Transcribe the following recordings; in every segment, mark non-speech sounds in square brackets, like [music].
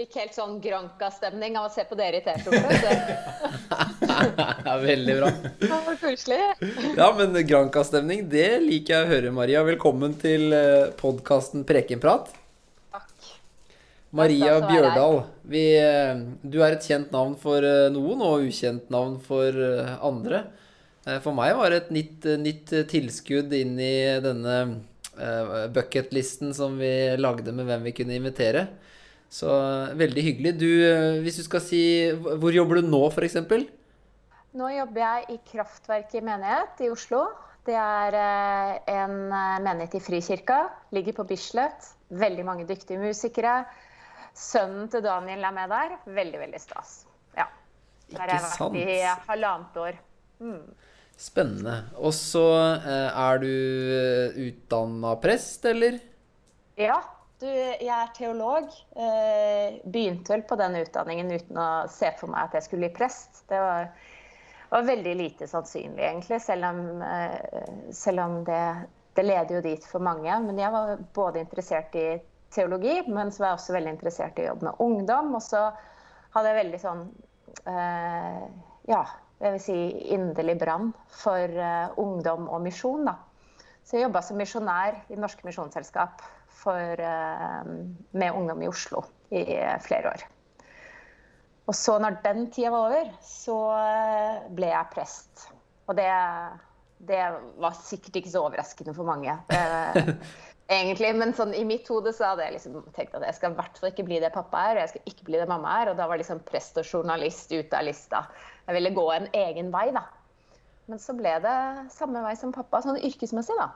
Fikk helt sånn Granca-stemning av å se på dere i T-skjorte. [laughs] Ja, veldig bra. Det var koselig. Ja, men Granca-stemning, det liker jeg å høre, Maria. Velkommen til podkasten Prekenprat. Takk. Maria Takk Bjørdal, vi, eh, du er et kjent navn for eh, noen og ukjent navn for eh, andre. Eh, For meg var det et nytt, eh, nytt tilskudd inn i denne eh, bucketlisten som vi lagde med hvem vi kunne invitere. Så eh, veldig hyggelig. Du, eh, hvis du skal si Hvor jobber du nå, f.eks.? Nå jobber jeg i Kraftverket menighet i Oslo. Det er eh, en menighet i Frikirka. Ligger på Bislett. Veldig mange dyktige musikere. Sønnen til Daniel er med der. Veldig, veldig stas. Ja. Der har jeg vært sant? i halvannet år. Spennende. Og så er du utdanna prest, eller? Ja, du, jeg er teolog. Eh, begynte vel på den utdanningen uten å se for meg at jeg skulle bli prest. Det var, var veldig lite sannsynlig, egentlig, selv om, eh, selv om det, det leder jo dit for mange. Men jeg var både interessert i teologi, men så var jeg også veldig interessert i å med ungdom. Og så hadde jeg veldig sånn eh, ja, jeg vil si inderlig brann for ungdom og misjon. da. Så jeg jobba som misjonær i Det Norske Misjonsselskap for, eh, med ungdom i Oslo i flere år. Og så når den tida var over, så eh, ble jeg prest. Og det, det var sikkert ikke så overraskende for mange. Eh, [laughs] egentlig, Men sånn, i mitt hode så hadde jeg liksom tenkt at jeg skal i hvert fall ikke bli det pappa er, og jeg skal ikke bli det mamma er. Og da var liksom prest og journalist ute av lista. Jeg ville gå en egen vei, da. Men så ble det samme vei som pappa, sånn yrkesmessig, da.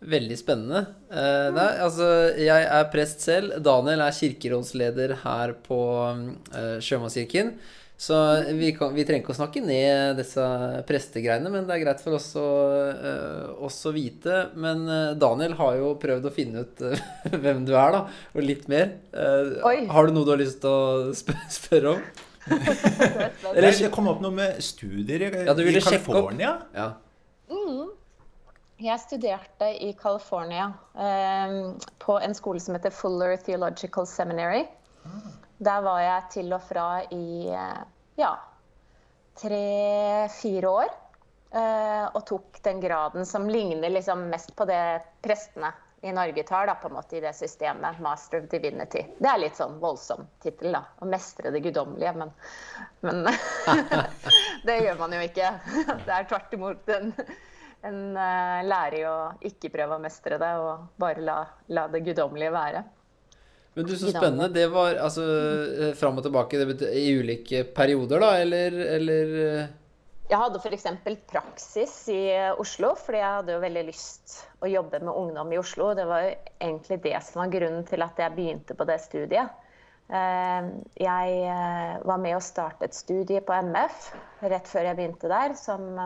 Veldig spennende. Eh, nei, altså, jeg er prest selv. Daniel er kirkerådsleder her på eh, Sjømannskirken. Så vi, kan, vi trenger ikke å snakke ned disse prestegreiene, men det er greit for oss å, eh, også vite. Men eh, Daniel har jo prøvd å finne ut eh, [laughs] hvem du er, da, og litt mer. Eh, har du noe du har lyst til å sp spørre om? [laughs] Eller det kom opp noe med studier i, Ja, i. California. Ja. Jeg studerte i California eh, på en skole som heter Fuller Theological Seminary. Der var jeg til og fra i ja, tre-fire år. Eh, og tok den graden som ligner liksom mest på det prestene i Norge tar, da, på en måte i det systemet. Master of Divinity. Det er litt sånn voldsom tittel, da. Å mestre det guddommelige, men, men [laughs] Det gjør man jo ikke. [laughs] Det er tvert imot en, en uh, lærer i å ikke prøve å mestre det, og bare la, la det guddommelige være. Men du, så spennende. Det var altså eh, fram og tilbake det betyr, i ulike perioder, da, eller, eller eh, Jeg hadde f.eks. praksis i eh, Oslo, fordi jeg hadde jo veldig lyst å jobbe med ungdom i Oslo. Det var jo egentlig det som var grunnen til at jeg begynte på det studiet. Eh, Jeg eh, var med å starte et studie på MF rett før jeg begynte der, som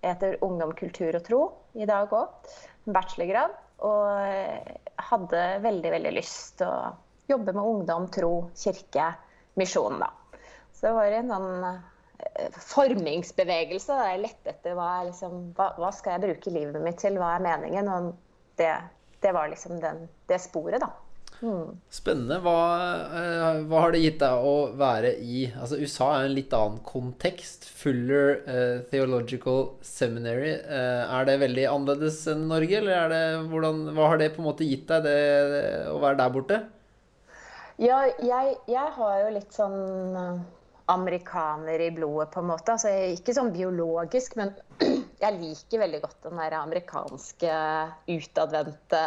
heter Ungdom, kultur og tro i dag òg. Bachelorgrad. Og hadde veldig, veldig lyst til å jobbe med ungdom, tro, kirke, misjon, da. Så det var en sånn formingsbevegelse. Da. Jeg lette etter hva, er liksom, hva, hva skal jeg bruke livet mitt til, hva er meningen? Og det, det var liksom den, det sporet, da. Spennende. Hva, eh, hva har det gitt deg å være i Altså, USA er en litt annen kontekst. Fuller uh, Theological Seminary. Uh, er det veldig annerledes enn Norge, eller er det hvordan Hva har det på en måte gitt deg, det, å være der borte? Ja, jeg, jeg har jo litt sånn amerikaner i blodet, på en måte. Altså, ikke sånn biologisk, men [clears throat] jeg liker veldig godt den der amerikanske utadvendte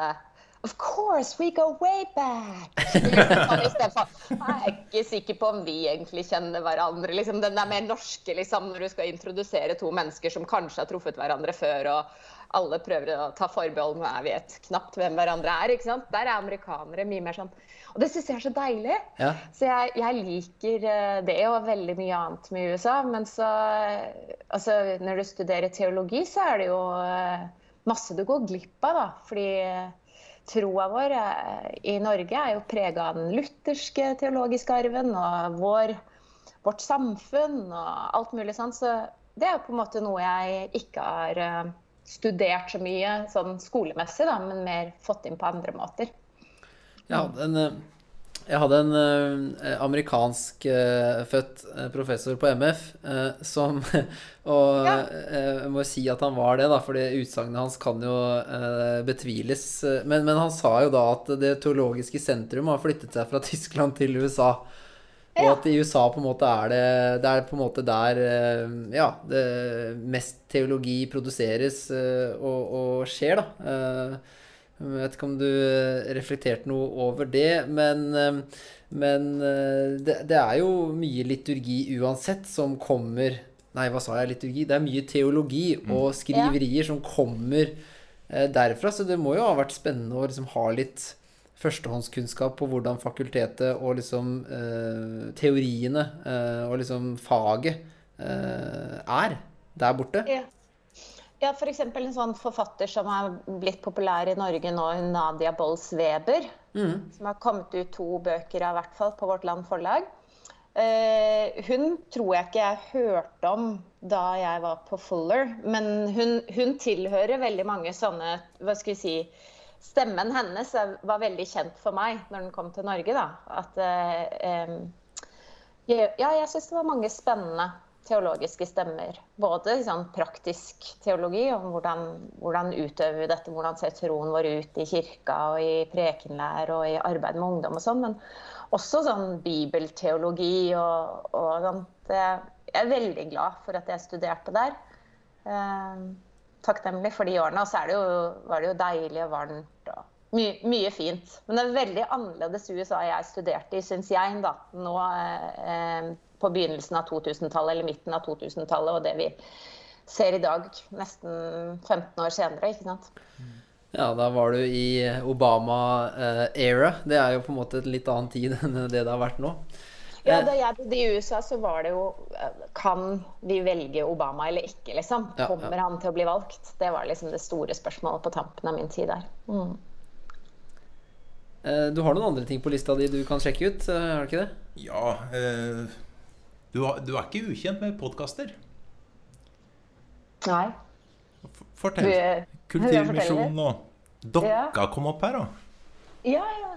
Of course, we go way back! [laughs] For, Jeg er ikke sikker på om vi egentlig kjenner hverandre. Liksom, den der mer norske, liksom, når du skal introdusere to mennesker som kanskje har truffet hverandre før, og alle prøver å ta forbehold, med er vi vet knapt hvem hverandre er. ikke sant? Der er amerikanere mye mer sånn Og det syns jeg er så deilig. Ja. Så jeg, jeg liker eh, det og veldig mye annet med USA. Men så eh, Altså, når du studerer teologi, så er det jo eh, masse du går glipp av, da. Fordi troa vår i Norge er jo prega av den lutherske teologiske arven og vår, vårt samfunn og alt mulig sånn. Så det er jo på en måte noe jeg ikke har studert så mye sånn skolemessig, da, men mer fått inn på andre måter. Jeg hadde en, eh, jeg hadde en uh, amerikansk uh, født uh, professor på MF som [laughs] Og ja. jeg må si at han var det, da, for utsagnet hans kan jo betviles. Men, men, han sa jo da at det teologiske sentrum har flyttet seg fra Tyskland til USA. Og at i USA på en måte er det Det er på en måte der ja, det mest teologi produseres og, og skjer, da. Jeg vet ikke om du reflekterte noe over det, men, men det, det, er jo mye liturgi uansett som kommer Nei, hva sa jeg? Liturgi? Det er mye teologi mm. og skriverier som kommer derfra, så det må jo ha vært spennende å liksom ha litt førstehåndskunnskap på hvordan fakultetet og liksom eh, teoriene eh, og liksom faget eh, er der borte. Ja. ja f.eks. en sånn forfatter som er blitt populær i Norge nå, Nadia Bolls Weber. Mm. Som har kommet ut to bøker av hvert fall på Vårt Land Forlag. Uh, hun tror jeg ikke jeg hørte om da jeg var på Fuller, men hun, hun tilhører veldig mange sånne hva skal vi si, stemmen hennes var veldig kjent for meg når den kom til Norge. Da. At, eh, ja, jeg syns det var mange spennende teologiske stemmer. Både sånn praktisk teologi, om hvordan, hvordan utøver vi dette, hvordan ser troen vår ut i kirka og i prekenlær og i arbeid med ungdom og sånn, men også sånn bibelteologi og, og sånt. Jeg er veldig glad for at jeg studerte der. Eh, takknemlig for de årene. Og så det jo, var det jo deilig og varmt og mye, mye, fint. Men det er veldig annerledes USA jeg studerte i, syns jeg, da. Nå eh, på begynnelsen av 2000-tallet eller midten av 2000-tallet, og det vi ser i dag, nesten 15 år senere, ikke sant. Ja, da var du i Obama-era. Eh, det er jo på en måte et litt annen tid enn det det har vært nå. Ja, eh. Da jeg bodde i USA, så var det jo eh, Kan vi velge Obama eller ikke, liksom? Kommer han til å bli valgt? Det var liksom det store spørsmålet på tampen av min tid der. Mm. Eh, du har noen andre ting på lista di du kan sjekke ut, har du ikke det? Ja. Eh, du, har, du, er ikke ukjent med podkaster? Nei. Fortell. Kulturmisjonen og Dokka ja. kom opp her, da. Ja, ja.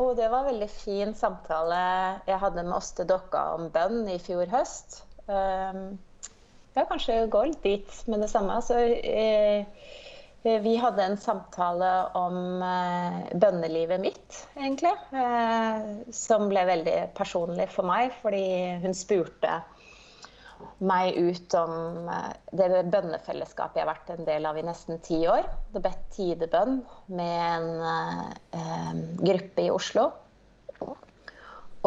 Og det var en veldig fin samtale jeg hadde med Åste Dokka om bønn i fjor høst. Um, ja, kanskje gå litt dit med det samme. Så, eh, vi hadde en samtale om eh, bønnelivet mitt, egentlig. Eh, som ble veldig personlig for meg, fordi hun spurte meg ut om eh, det bønnefellesskapet jeg har vært en del av i nesten ti år. Det bedt tidebønn med en eh, gruppe i Oslo.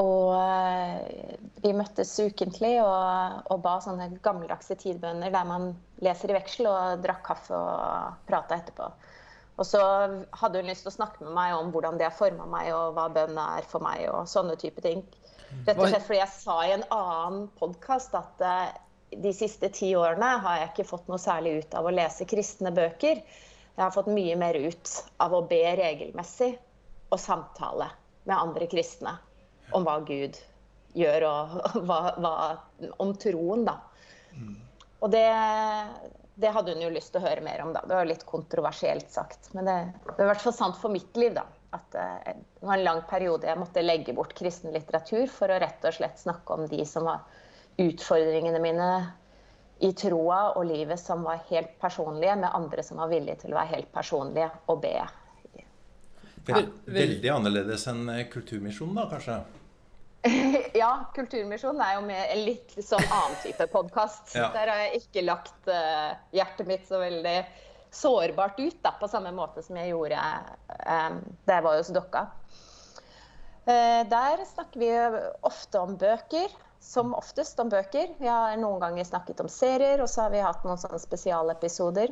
Og eh, vi møttes ukentlig og, og ba sånne gammeldagse tidebønner der man leser i veksel og drakk kaffe og prata etterpå. Og så hadde hun lyst til å snakke med meg om hvordan det har forma meg, og hva bønn er for meg, og sånne type ting. Rett og slett fordi jeg sa i en annen podkast at eh, de siste ti årene har jeg ikke fått noe særlig ut av å lese kristne bøker. Jeg har fått mye mer ut av å be regelmessig og samtale med andre kristne om hva Gud gjør, og [laughs] hva, hva, om troen, da. Og det, det, hadde hun jo lyst til å høre mer om, da. Det var litt kontroversielt sagt. Men det, det er i hvert fall sant for mitt liv, da at eh, det var en lang periode jeg måtte legge bort kristen litteratur for å rett og slett snakke om de som var utfordringene mine i troa og livet som var helt personlige, med andre som var villige til å være helt personlige og be. Ja. Veldig annerledes enn eh, Kulturmisjonen, da, kanskje? [laughs] ja, Kulturmisjonen er jo med en litt sånn annen type podkast. Ja. Der har jeg ikke lagt uh, hjertet mitt så veldig sårbart ut, da, på samme måte som jeg gjorde um, da jeg var hos Dokka. Uh, der snakker vi ofte om bøker. Som oftest om bøker. Vi har noen ganger snakket om serier, og så har vi hatt noen sånne spesialepisoder.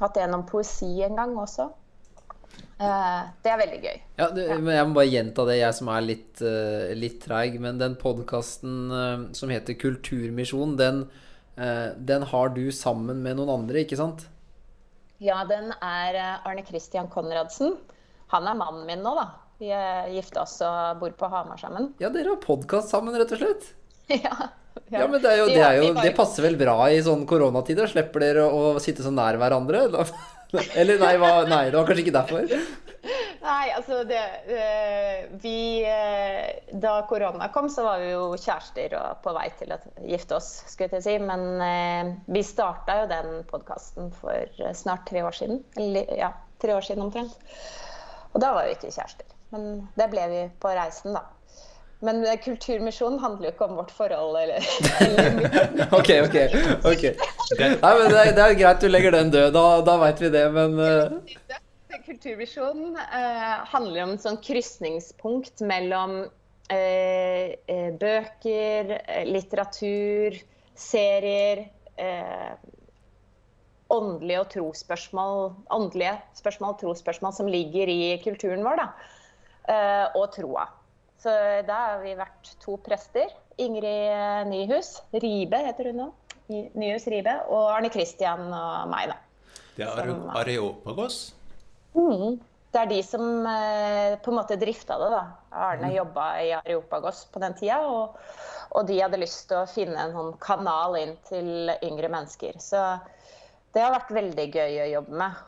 Hatt en om poesi en gang også. Uh, det er veldig gøy. Ja, det, ja. Jeg må bare gjenta det, jeg som er litt, uh, litt treig. Men den podkasten uh, som heter Kulturmisjon, den, den har du sammen med noen andre, ikke sant? Ja, den er eh, Arne Christian Konradsen. Han er mannen min nå, da. Vi er gifta oss og bor på Hamar sammen. Ja, dere har podkast sammen, rett og slett? [laughs] ja. Ja, men det, er jo, det, jo, det passer vel bra i sånn koronatider? Slipper dere å sitte så nær hverandre? [laughs] [laughs] Eller nei, hva, nei, det var kanskje ikke derfor? Nei, altså det Vi Da korona kom, så var vi jo kjærester og på vei til å gifte oss, skulle jeg si. Men vi starta jo den podkasten for snart tre år siden. Eller ja, tre år siden omtrent. Og da var vi ikke kjærester. Men det ble vi på reisen, da. Men Kulturmisjonen handler jo ikke om vårt forhold eller, [laughs] eller Ok, ok. okay. Nei, men det er, det er, greit du legger den død. Da, da veit vi det, men uh... Kulturvisjonen uh, handler om et sånn krysningspunkt mellom uh, bøker, litteratur, serier åndelige og trosspørsmål, åndelige spørsmål, trosspørsmål som ligger i kulturen vår, da, og troa. Så da har vi vært to prester. Ingrid Nyhus Ribe heter hun nå. Nyhus Ribe. Og Arne Kristian og meg, da. Det er Areopagos? Mm, det er de som eh, på en måte drifta det, da. Arne mm. jobba i Areopagos på den tida. Og, og, de hadde lyst til å finne en sånn kanal inn til yngre mennesker. Så det har vært veldig gøy å jobbe med.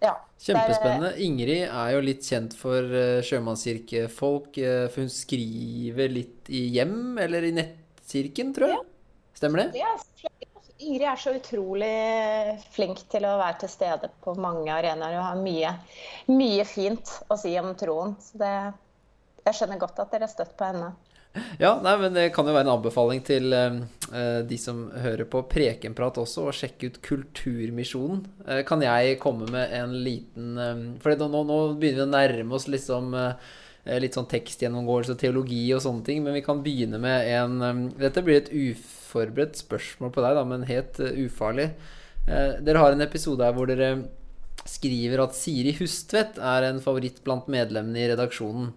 Eh, ja, Kjempespennende. Ingrid er jo litt kjent for uh, sjømannskirkefolk. Uh, for hun skriver litt i hjem, eller i nettkirken, tror jeg. Ja. Stemmer det? Ja, Ingrid er så utrolig flink til å være til stede på mange arenaer og har mye, mye fint å si om troen. Så det, jeg skjønner godt at dere har støtt på henne. [laughs] Ja, nei, men det kan jo være en anbefaling til uh, de som hører på Prekenprat også, å sjekke ut Kulturmisjonen. Uh, kan jeg komme med en liten um, For nå, nå, begynner vi å nærme oss liksom uh, litt sånn tekstgjennomgåelse og teologi og sånne ting, men vi kan begynne med en Dette blir et uforberedt spørsmål på deg, da, men helt ufarlig. dere har en episode her hvor dere skriver at Siri Hustvedt er en favoritt blant medlemmene i redaksjonen.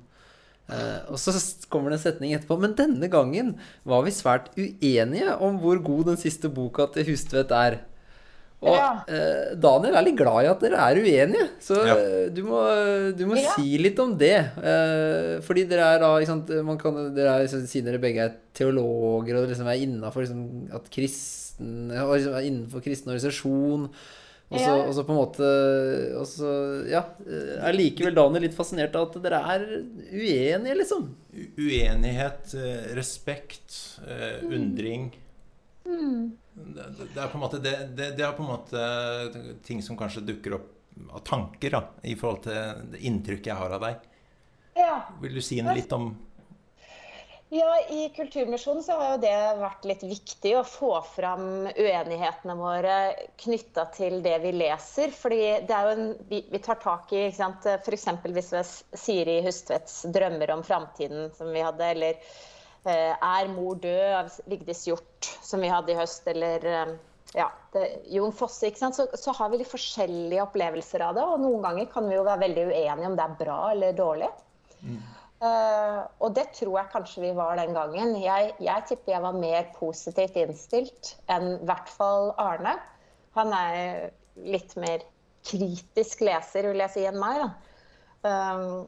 Uh, og så kommer det en setning etterpå. Men denne gangen var vi svært uenige om hvor god den siste boka til Hustvedt er. Og ja. uh, Daniel er litt glad i at dere er uenige, så ja. uh, du må, du må ja. si litt om det. fordi dere er da sant, kan, dere er, Siden dere begge er teologer og liksom er innafor liksom, kristen, liksom, innenfor kristen organisasjon og så, ja. og så på en måte Og så, ja Er likevel Daniel litt fascinert av at dere er uenige, liksom? Uenighet, eh, respekt, eh, undring. Mm. Det, det, er på en måte det, det, det, er på en måte ting som kanskje dukker opp av tanker da, i forhold til det inntrykket jeg har av deg. Ja. Vil du si noe litt om ja, I Kulturmisjonen så har jo det vært litt viktig å få fram uenighetene våre knytta til det vi leser. fordi det er jo en, vi, vi tar tak i f.eks. hvis vi Siri Hustvedts 'Drømmer om framtiden', som vi hadde, eller eh, 'Er mor død' av Vigdis Hjort, som vi hadde i høst, eller eh, ja, det, Jon Fosse, ikke sant? Så, så, har vi litt forskjellige opplevelser av det. Og noen ganger kan vi jo være veldig uenige om det er bra eller dårlig. Mm. Uh, og det tror jeg kanskje vi var den gangen. Jeg, jeg tipper jeg var mer positivt innstilt enn i hvert fall Arne. Han er litt mer kritisk leser, vil jeg si, enn meg. Um,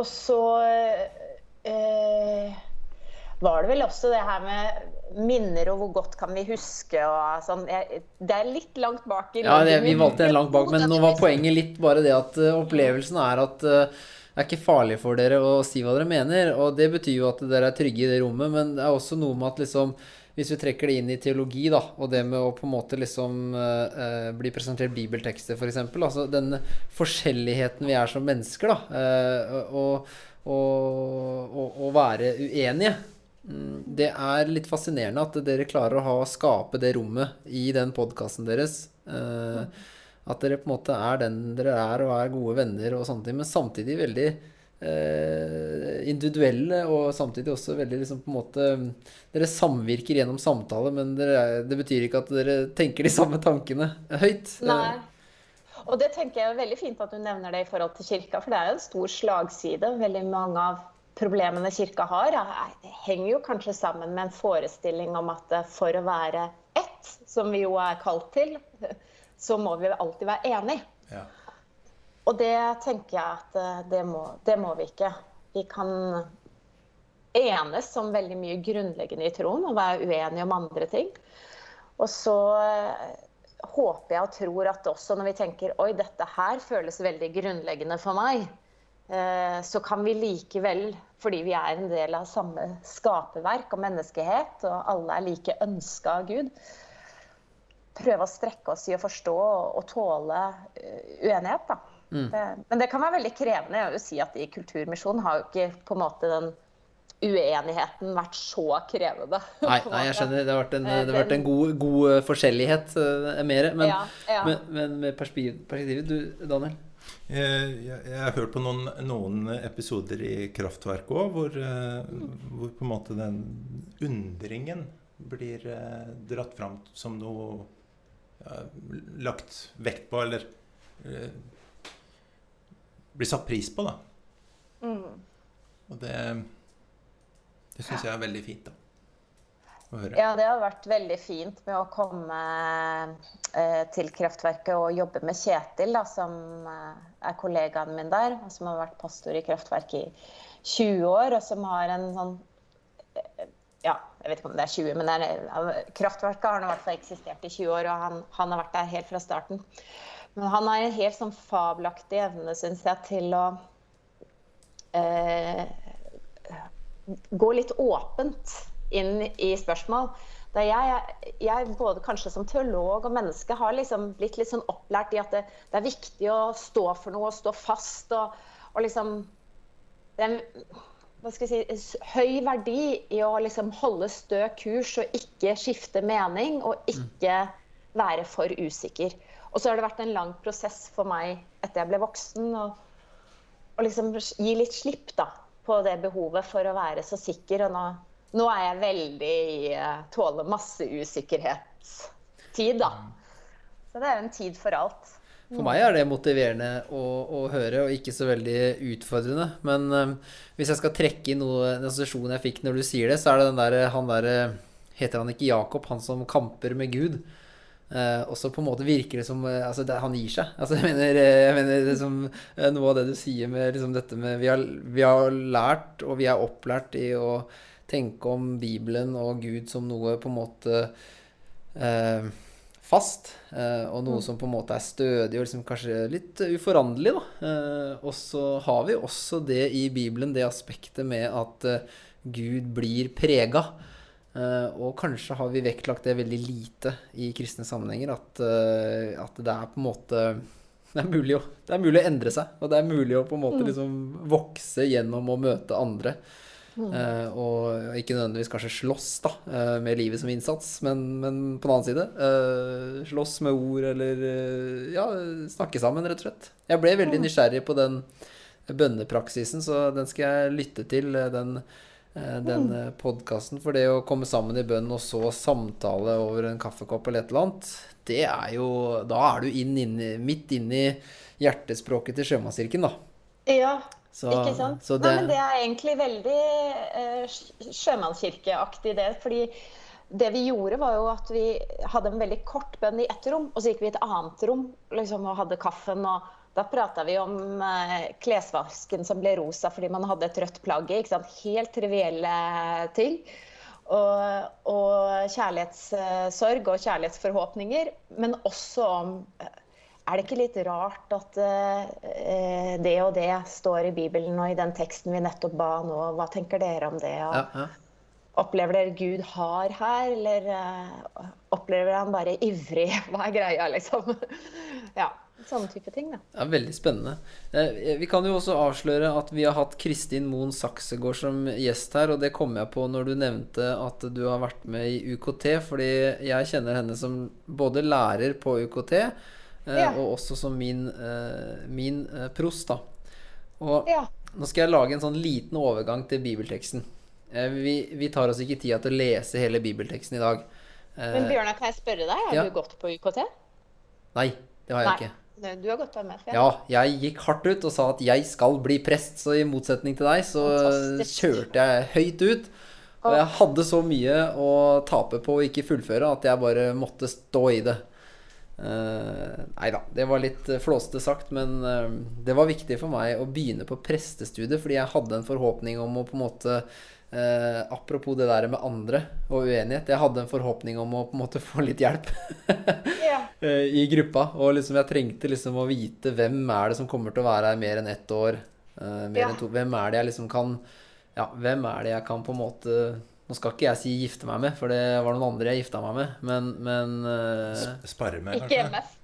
og så uh, var det vel også det her med minner og hvor godt kan vi huske og sånn. Jeg, det er litt langt bak i Ja, det, vi valgte en langt bak, men nå var poenget litt bare det at opplevelsen er at det er ikke farlig for dere å si hva dere mener. Og det betyr jo at dere er trygge i det rommet, men det er også noe med at liksom hvis vi trekker det inn i teologi, da, og det med å på en måte liksom eh, bli presentert bibeltekster, f.eks. Altså den forskjelligheten vi er som mennesker, da, uh, og, og, være uenige. Mm, det er litt fascinerende at dere klarer å ha, skape det rommet i den podkasten deres. Uh, at dere på en måte er den dere er, og er gode venner og sånne ting. Men samtidig veldig eh, individuelle, og samtidig også veldig liksom på en måte Dere samvirker gjennom samtale, men dere, det betyr ikke at dere tenker de samme tankene høyt. Nei. Og det tenker jeg er veldig fint at du nevner det i forhold til kirka, for det er jo en stor slagside. Veldig mange av problemene kirka har, henger jo kanskje sammen med en forestilling om at for å være ett, som vi jo er kalt til, så må vi alltid være enige. Ja. Og det tenker jeg at eh, det må, det må, vi ikke. Vi kan enes om veldig mye grunnleggende i troen og være uenige om andre ting. Og så eh, håper jeg og tror at også når vi tenker oi, dette her føles veldig grunnleggende for meg, eh, så kan vi likevel, fordi vi er en del av samme skaperverk og menneskehet, og alle er like ønska av Gud, prøve å strekke oss i å forstå og tåle uenighet. da. Mm. Det, men det kan være veldig krevende. Jeg vil si at I Kulturmisjonen har jo ikke på en måte den uenigheten vært så krevende. [laughs] Nei, nei jeg skjønner. Det har vært en, det har vært en god, god, eh, forskjellighet mer. Men, ja, ja. men, men med perspektivet, du Daniel? Jeg, jeg, har hørt på noen, noen episoder i Kraftverk òg, hvor, hvor, på en måte den undringen blir dratt fram som noe lagt vekt på, eller blir satt pris på, da. Mm. Og det det syns jeg er veldig fint, da. Ja, det har vært veldig fint med å komme eh, til Kraftverket og jobbe med Kjetil, da, som eh, er kollegaen min der, som har vært pastor i Kraftverket i 20 år, og som har en sånn eh, ja, jeg vet ikke om det er 20, men er, Kraftverket har i hvert fall eksistert i 20 år, og han, han, har vært der helt fra starten. Men han har en helt sånn fabelaktig evne, syns jeg, til å eh, gå litt åpent inn i spørsmål. Da jeg, jeg, både kanskje som teolog og menneske har liksom blitt litt sånn opplært i at det, det, er viktig å stå for noe og stå fast. Og, og liksom Det er si, høy verdi i å liksom holde stø kurs og ikke skifte mening og ikke være for usikker. Og så har det vært en lang prosess for meg etter jeg ble voksen, å liksom gi litt slipp da, på det behovet for å være så sikker. Og nå, nå er jeg veldig i uh, tåle masse usikkerhetstid, da. Så det er en tid for alt. For meg er det motiverende å, å, høre, og ikke så veldig utfordrende. Men um, hvis jeg skal trekke inn noe, en assosiasjon jeg fikk når du sier det, så er det den der, han der Heter han ikke Jakob, han som kamper med Gud? Uh, og så på en måte virker det som uh, altså det, Han gir seg. Altså jeg mener, eh, jeg mener liksom, uh, Noe av det du sier med liksom dette med vi har, vi har, lært, og vi er opplært i å tenke om Bibelen og Gud som noe på en måte fast. og noe mm. som på en måte er stødig og liksom kanskje litt uforanderlig. da. og så har vi også det i Bibelen, det aspektet med at Gud blir prega. Og kanskje har vi vektlagt det veldig lite i kristne sammenhenger. At, at det er på en måte det er, mulig å, det er mulig å endre seg. Og det er mulig å på en måte mm. liksom vokse gjennom å møte andre. Uh, og ikke nødvendigvis kanskje slåss da, med livet som innsats, men, men på den annen side slåss med ord eller ja, snakke sammen, rett og slett. Jeg ble veldig nysgjerrig på den bønnepraksisen, så den skal jeg lytte til. den Eh, den mm. Eh, podkasten. For det å komme sammen i bønn og så samtale over en kaffekopp eller et eller annet, det er jo Da er du inn, inn, midt inn i hjertespråket til Sjømannskirken, da. Ja, så, ikke sant. Det... Nei, men det er egentlig veldig uh, sjømannskirkeaktig, det. Fordi det vi gjorde, var jo at vi hadde en veldig kort bønn i ett rom, og så gikk vi i et annet rom liksom, og hadde kaffen. og da prata vi om eh, klesvasken som ble rosa fordi man hadde et rødt plagg i. Helt trivielle ting. Og, og, kjærlighetssorg og kjærlighetsforhåpninger. Men også om eh, Er det ikke litt rart at uh, det og det står i Bibelen og i den teksten vi nettopp ba nå? Hva tenker dere om det? Og, ja, ja. Opplever dere Gud har her, eller uh, opplever han bare ivrig? [laughs] Hva er greia, liksom? [laughs] ja. Sånne type ting, da. Ja, veldig spennende. Eh, vi kan jo også avsløre at vi har hatt Kristin Moen Saksegård som gjest her, og det kom jeg på når du nevnte at du har vært med i UKT, fordi jeg kjenner henne som både lærer på UKT ja. og også som min, eh, min prost, da. Og ja. nå skal jeg lage en sånn liten overgang til bibelteksten. Vi, vi tar oss ikke tida til å lese hele bibelteksten i dag. Men Bjørnar, kan jeg spørre deg? Har ja. du gått på UKT? Nei, det har jeg Nei. ikke. Du har gått med Ja, jeg gikk hardt ut og sa at jeg skal bli prest. Så i motsetning til deg så Fantastisk. kjørte jeg høyt ut. Og jeg hadde så mye å tape på å ikke fullføre at jeg bare måtte stå i det. Uh, nei da, det var litt flåste sagt, men uh, det var viktig for meg å begynne på prestestudiet fordi jeg hadde en forhåpning om å på en måte uh, apropos det der med andre og uenighet. Jeg hadde en forhåpning om å på en måte få litt hjelp [laughs] eh, i gruppa. Og liksom jeg trengte liksom å vite hvem er det som kommer til å være her mer enn ett år. eh, mer Ja. enn to. Hvem er det jeg liksom kan Ja, hvem er det jeg kan på en måte Nå skal ikke jeg si gifte meg med, for det var noen andre jeg gifta meg med, men, men uh, Sp- Spare med, Ikke kanskje? MF.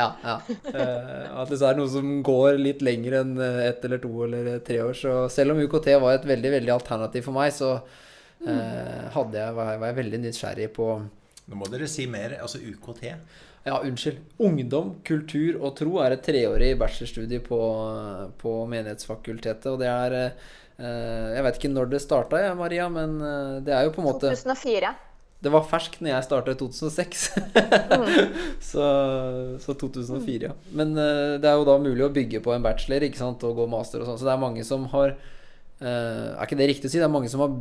ja, ja. Uh, at det er noe som går litt lenger enn eh, ett eller to eller tre år. Så selv om UKT var et veldig veldig alternativ for meg, så uh, hadde jeg, var, jeg, var jeg veldig nysgjerrig på Nå må dere si mer. Altså UKT. Ja, unnskyld. Ungdom, kultur og tro er et treårig bachelorstudie på, på Menighetsfakultetet. Og det er eh, Jeg vet ikke når det starta, jeg, Maria, men eh, det er jo på en måte 2004. Det var ferskt når jeg starta i 2006. [laughs] så, så 2004, ja. Men eh, det er jo da mulig å bygge på en bachelor ikke sant? og gå master og sånn. Så det er mange som har eh, Er ikke det riktig å si? Det er mange som har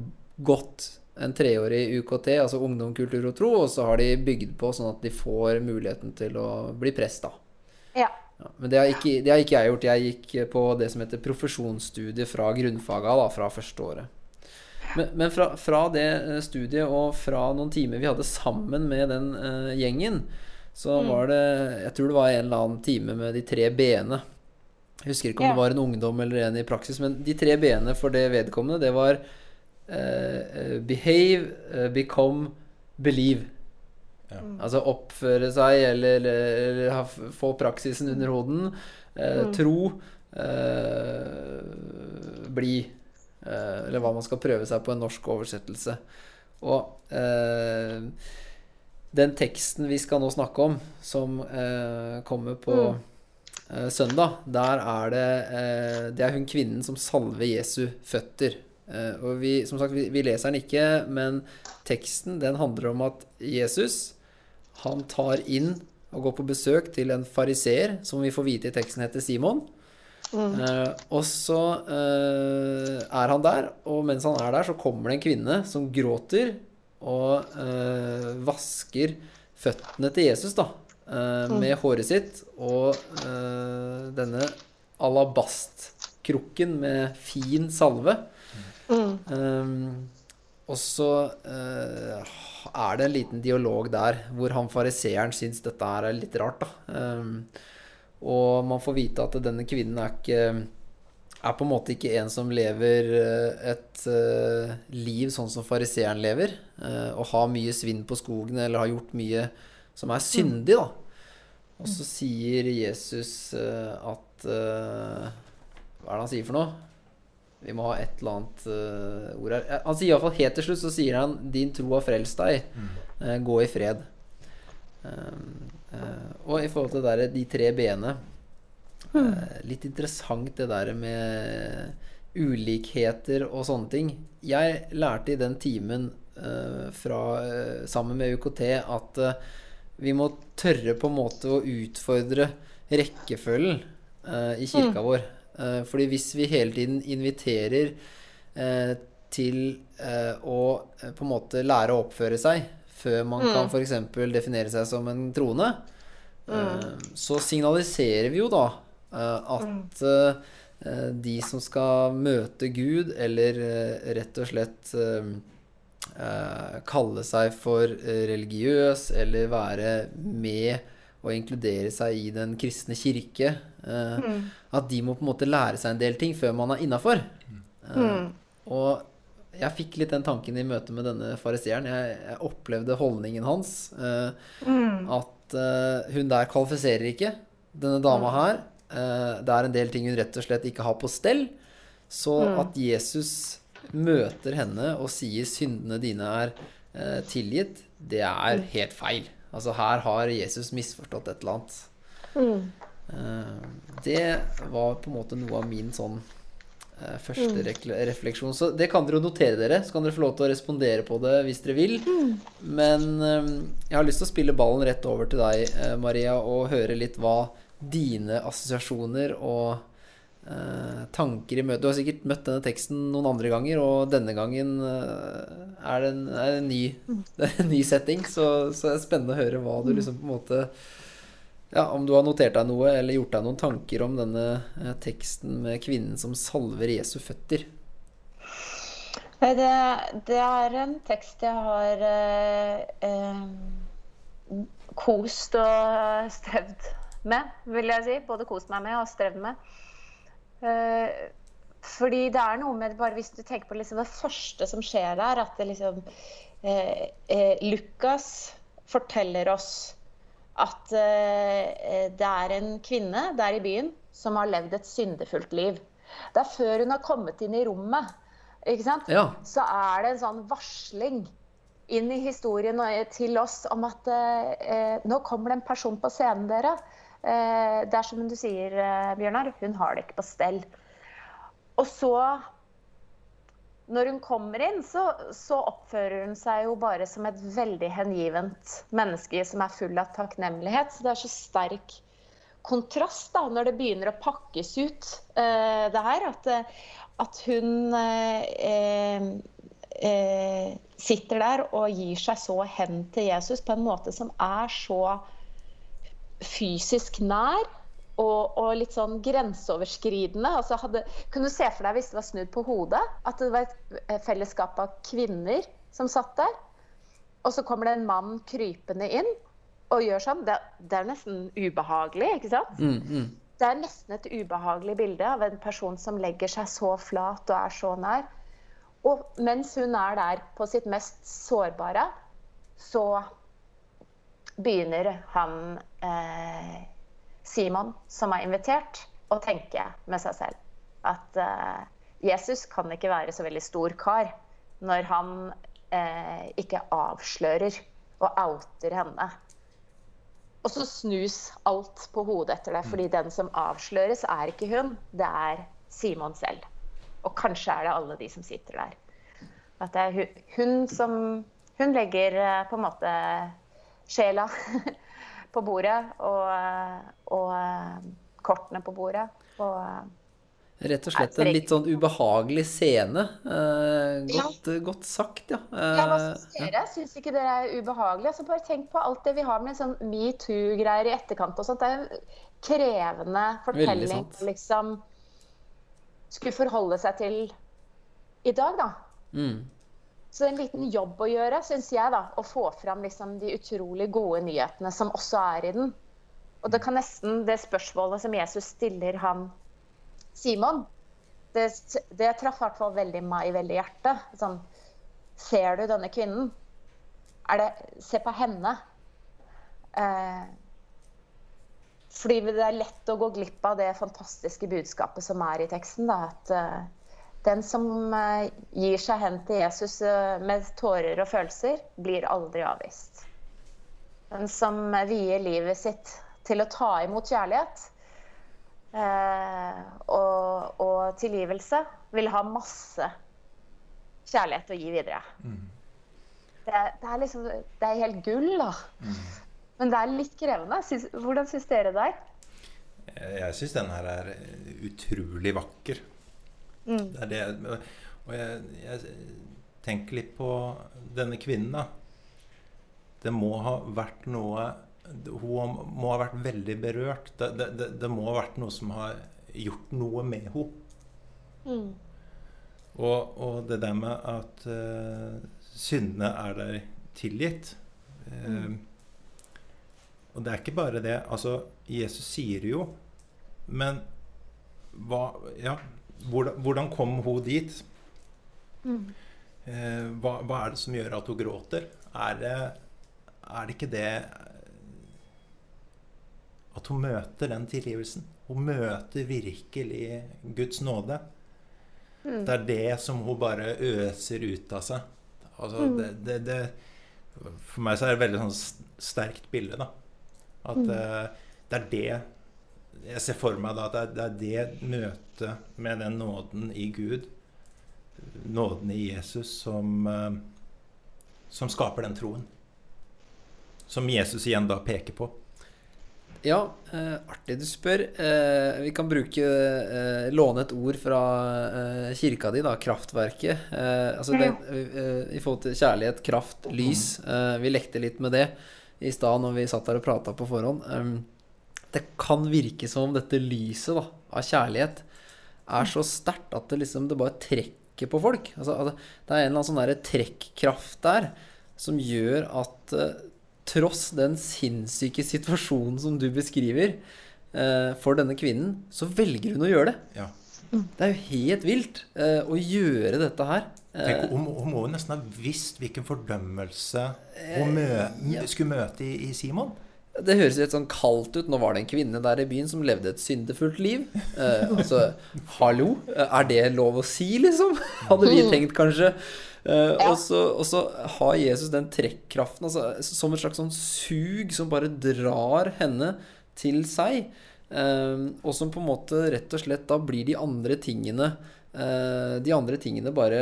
gått en treårig UKT, altså ungdom, kultur og tro, og så har de bygd på sånn at de får muligheten til å bli prest, da. Ja. Ja, men det har, ikke, det har ikke jeg gjort. Jeg gikk på det som heter profesjonsstudie fra grunnfaga, da, fra første året. Men, men fra, fra det eh, studiet og fra noen timer vi hadde sammen med den uh, gjengen, så var det Jeg tror det var en eller annen time med de tre b-ene. Jeg husker ikke om Ja. det var en ungdom eller en i praksis, men de tre b-ene for det vedkommende, det var eh, behave, uh, become, believe. Ja. Altså oppføre seg eller, eller ha, få praksisen under hoden. Eh, Tro. Eh, bli. Eh, eller hva man skal prøve seg på en norsk oversettelse. Og eh, den teksten vi skal nå snakke om, som eh, kommer på eh, søndag, der er det eh, Det er hun kvinnen som salver Jesu føtter. Eh, og vi, som sagt, vi, vi leser den ikke, men teksten den handler om at Jesus han tar inn og går på besøk til en fariseer, som vi får vite i teksten heter Simon. Eh, og så eh, er han der, og mens han er der, så kommer det en kvinne som gråter og eh, vasker føttene til Jesus da, eh, med håret sitt. Og eh, denne alabastkrukken med fin salve. Um, og så eh, er det en liten dialog der hvor han fariseeren syns dette er litt rart, da. Um, og man får vite at denne kvinnen er ikke er på en måte ikke en som lever eh, et uh, liv sånn som fariseeren lever, uh, og har mye svinn på skogen eller har gjort mye som er syndig, da. Og så sier Jesus uh, at Hva er det han sier for noe? Vi må ha et eller annet uh, ord her. Eh, Han sier iallfall helt til slutt så sier han 'Din tro har frelst deg. Eh, gå i fred'. Um, uh, og i forhold til det der, de tre b-ene eh, Litt interessant det der med ulikheter og sånne ting. Jeg lærte i den timen eh, fra, sammen med UKT at vi må tørre på en måte å utfordre rekkefølgen eh, i kirka vår. Eh, fordi hvis vi hele tiden inviterer eh, til eh, å på en måte lære å oppføre seg før man kan f.eks. definere seg som en troende, mm. så signaliserer vi jo da at eh, de som skal møte Gud, eller rett og slett kalle seg for religiøs eller være med og inkludere seg i den kristne kirke. eh, At de må på en måte lære seg en del ting før man er innafor. Og jeg fikk litt den tanken i møte med denne fariseeren. Jeg, jeg opplevde holdningen hans. eh, At eh, hun der kvalifiserer ikke. Denne dama her. eh, det er en del ting hun rett og slett ikke har på stell. Så at Jesus møter henne og sier 'syndene dine er eh, tilgitt', det er helt feil. Altså her har Jesus misforstått et eller annet. Eh, det var på en måte noe av min sånn eh, første rekle- refleksjon. Så det kan dere jo notere dere. Så kan dere få lov til å respondere på det hvis dere vil. Men eh, jeg har lyst til å spille ballen rett over til deg, Maria, og høre litt hva dine assosiasjoner og tanker i møte Du har sikkert møtt denne teksten noen andre ganger, og denne gangen eh, er det en, er det en, ny, [laughs] det er en ny setting. Så, så er det spennende å høre hva du liksom på en måte ja, Om du har notert deg noe eller gjort deg noen tanker om denne eh, teksten med kvinnen som salver Jesu føtter. Det, det er en tekst jeg har eh, eh, kost og [laughs] strevd med, vil jeg si. Både kost meg med og strevd med. Eh, fordi det er noe med bare Hvis du tenker på liksom det første som skjer der, at liksom eh, eh, Lukas forteller oss at eh, det er en kvinne der i byen som har levd et syndefullt liv. Det er før hun har kommet inn i rommet? Ja. så er det en sånn varsling inn i historien og til oss om at eh, nå kommer det en person på scenen, dere. Eh, det er som du sier, eh, Bjørnar, hun har det ikke på stell. Og så, når hun kommer inn, så, så oppfører hun seg jo bare som et veldig hengivent menneske som er full av takknemlighet. Så det er så sterk kontrast da, når det begynner å pakkes ut, eh, det her. At, at hun eh, eh, sitter der og gir seg så hen til Jesus på en måte som er så fysisk nær og, og litt sånn grenseoverskridende. Altså hadde, kunne du se for deg hvis det var snudd på hodet? At det var et eh, fellesskap av kvinner som satt der? Og så kommer det en mann krypende inn og gjør sånn. Det, det er nesten ubehagelig, ikke sant? Mm, mm. Det er nesten et ubehagelig bilde av en person som legger seg så flat og er så nær. Og mens hun er der på sitt mest sårbare, så begynner han eh, Simon, som er invitert, å tenke med seg selv at eh, Jesus kan ikke være så veldig stor kar når han eh, ikke avslører og outer henne. Og så snus alt på hodet etter det, fordi den som avsløres, er ikke hun, det er Simon selv. Og kanskje er det alle de som sitter der. At det er hun, hun som Hun legger eh, på en måte sjela [laughs] på bordet og, og eh, kortene på bordet. Og Rett og slett en litt sånn ubehagelig scene. Eh, godt, godt sagt, ja. Eh, Ja, hva syns dere? Syns ikke dere er ubehagelig? Altså, bare tenk på alt det vi har med sånn metoo-greier i etterkant og sånt. Det er en krevende fortelling å liksom skulle forholde seg til i dag, da. mm. Så en liten jobb å gjøre, syns jeg, da. Å få fram liksom de utrolig gode nyhetene som også er i den. Og det kan nesten det spørsmålet som Jesus stiller han Simon, det, det traff i hvert fall veldig meg veldig hjertet. Sånn, ser du denne kvinnen? Er det, se på henne. Eh, fordi det er lett å gå glipp av det fantastiske budskapet som er i teksten. Da, at eh, den som eh, gir seg hen til Jesus eh, med tårer og følelser, blir aldri avvist. Den som eh, vier livet sitt til å ta imot kjærlighet eh, og, og tilgivelse, vil ha masse kjærlighet å gi videre. Det, er, det, er liksom, det er helt gull, da. Men det er litt krevende. Syns, hvordan syns dere det er? Jeg syns den her er utrolig vakker. Det er det, og jeg, jeg tenker litt på denne kvinnen, da. Det må ha vært noe Hun må ha vært veldig berørt. Det, det, det, det må ha vært noe som har gjort noe med henne. Og, og det der med at uh, syndene er der tilgitt uh, Og det er ikke bare det. Altså, Jesus sier jo, men hva Ja, hvordan, hvordan kom hun dit? Eh, hva, hva er det som gjør at hun gråter? Er det, er det ikke det At hun møter den tilgivelsen? Hun møter virkelig Guds nåde. Det er det som hun bare øser ut av seg. Altså, det, det, det, for meg så er det et veldig sånn sterkt bilde, da. At eh, det er det Jeg ser for meg da at det er, det møtet med den nåden i Gud, nåden i Jesus, som, eh, som skaper den troen. Som Jesus igjen da peker på. Ja, eh, artig du spør. Eh, vi kan bruke eh, låne et ord fra eh, kirka di, da. Kraftverket. Eh, altså det, eh, I forhold til kjærlighet, kraft, lys. Eh, vi lekte litt med det i stad når vi satt der og prata på forhånd. Det kan virke som om dette lyset da, av kjærlighet er så sterkt at det liksom det bare trekker på folk. Altså, altså, det er en eller annen sånn der trekkraft der som gjør at uh, tross den sinnssyke situasjonen som du beskriver eh, for denne kvinnen, så velger hun å gjøre det. Ja. Det er jo helt vilt eh, å gjøre dette her. Tenk, hun, hun, må jo nesten ha visst hvilken fordømmelse hun mø ja. skulle møte i, i Simon. Det høres litt sånn kaldt ut. Nå var det en kvinne der i byen som levde et syndefullt liv. Eh, [laughs] altså, hallo? Er det lov å si, liksom? [laughs] Hadde vi tenkt, kanskje. Eh, Ja. og, så, og så har Jesus den trekkraften altså, som et slags sånn sug som bare drar henne til seg. Eh, og som på en måte rett og slett da blir de andre tingene eh, De andre tingene bare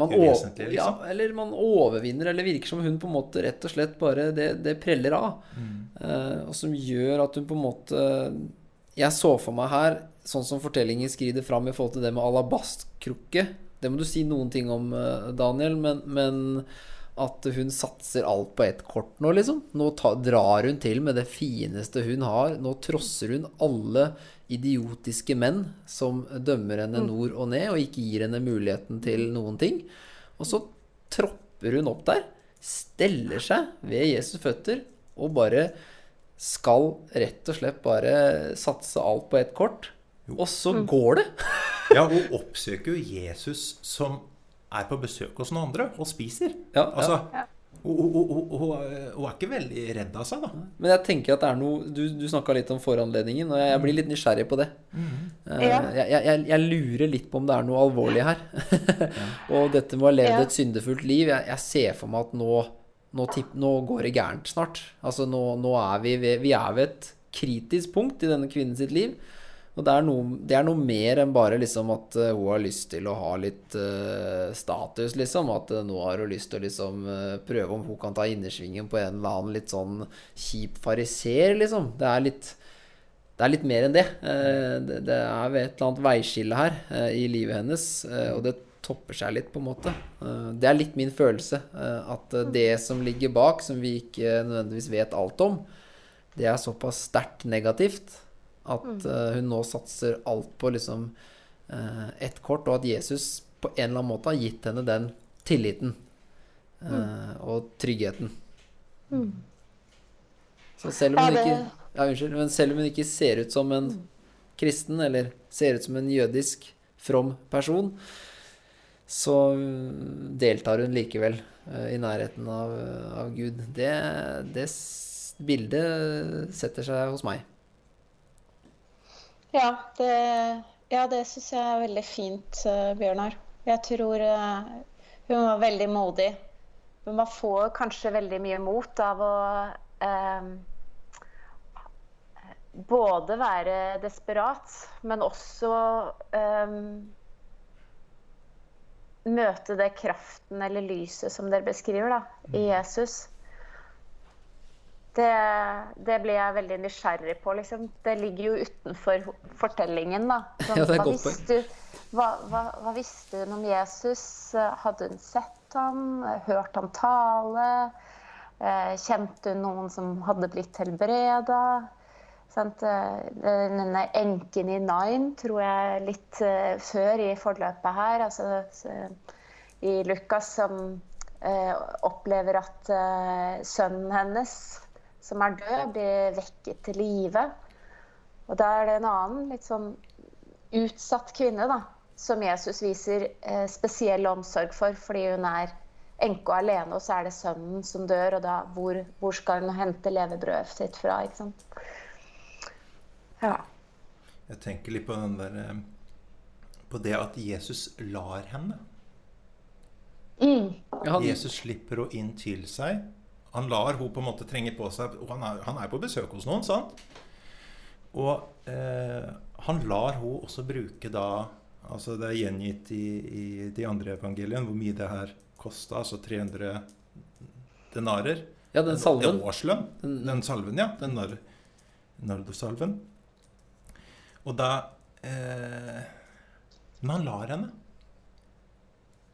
man, å- liksom. ja, eller man overvinner, eller virker som hun på en måte rett og slett bare Det, det preller av. Eh, og som gjør at hun på en måte Jeg så for meg her, sånn som fortellingen skrider fram i forhold til det med alabastkrukke Det må du si noen ting om, eh, Daniel, men, men at hun satser alt på ett kort nå, liksom. Nå ta, drar hun til med det fineste hun har. Nå trosser hun alle idiotiske menn som dømmer henne nord og ned, og ikke gir henne muligheten til noen ting. Og så tropper hun opp der, steller seg ved Jesus føtter og bare skal rett og slett bare satse alt på ett kort. Og så går det. [laughs] Ja, hun oppsøker jo Jesus som er på besøk hos noen andre og spiser. Ja, ja. Altså, hun, er ikke veldig redd av seg, da. Men jeg tenker at det er noe Du, du snakka litt om foranledningen, og jeg, jeg blir litt nysgjerrig på det. Eh, Ja. jeg, jeg, jeg lurer litt på om det er noe alvorlig her. [laughs] og dette med å ha levd Ja. et syndefullt liv Jeg, jeg ser for meg at nå, nå, tipp, nå går det gærent snart. Altså nå, nå er vi ved, vi er ved et kritisk punkt i denne kvinnen sitt liv. Og det er noe, det er noe mer enn bare liksom at eh, hun har lyst til å ha litt uh, status, liksom. At uh, nå har hun lyst til å liksom uh, prøve om hun kan ta innersvingen på en eller annen litt sånn kjip fariser, liksom. Det er litt det er litt mer enn det. Det det er ved et eller annet veiskille her i livet hennes, og det topper seg litt, på en måte. Det er litt min følelse. At det som ligger bak, som vi ikke nødvendigvis vet alt om, det er såpass sterkt negativt at eh, hun nå satser alt på liksom eh, ett kort, og at Jesus på en eller annen måte har gitt henne den tilliten eh, og tryggheten. Så selv om hun ikke ja, unnskyld, men selv om hun ikke ser ut som en kristen, eller ser ut som en jødisk from person, så mm, deltar hun likevel i nærheten av, av Gud. Det, det bildet setter seg hos meg. Ja, det, ja, det syns jeg er veldig fint, eh, Bjørnar. Jeg tror eh, hun var veldig modig. Men man får kanskje veldig mye mot av å eh, både være desperat, men også eh, møte det kraften eller lyset som dere beskriver da, i Jesus. Det, det blir jeg veldig nysgjerrig på. Liksom. Det ligger jo utenfor fortellingen. Da. Sånn, [laughs] Ja, hva, visste, du- hva, hva, hva visste hun om Jesus? Hadde hun sett ham? Hørt ham tale? Eh, Kjente hun noen som hadde blitt helbreda? Eh, Denne enken i Nine tror jeg litt eh, før i forløpet her. Altså, I Lukas som eh, opplever at sønnen hennes, som er død, blir vekket til live. Og da er det en annen litt sånn utsatt kvinne da, som Jesus viser eh, spesiell omsorg for, fordi hun er enke og alene, og så er det sønnen som dør, og da hvor, hvor skal hun hente levebrødet sitt fra? ikke sant? Ja. Jeg tenker litt på den der eh, På det at Jesus lar henne. Mm. Jesus slipper henne inn til seg. Han lar hun på en måte trenge på seg og Han er, han er på besøk hos noen, sant? Og eh, han lar hun også bruke da altså Det er gjengitt i, i de andre evangeliene hvor mye det her kosta. Altså 300 denarer. ja, den salven. En årslønn. Den- Den salven, ja. Den nar nardosalven. Og da eh, Men han lar henne.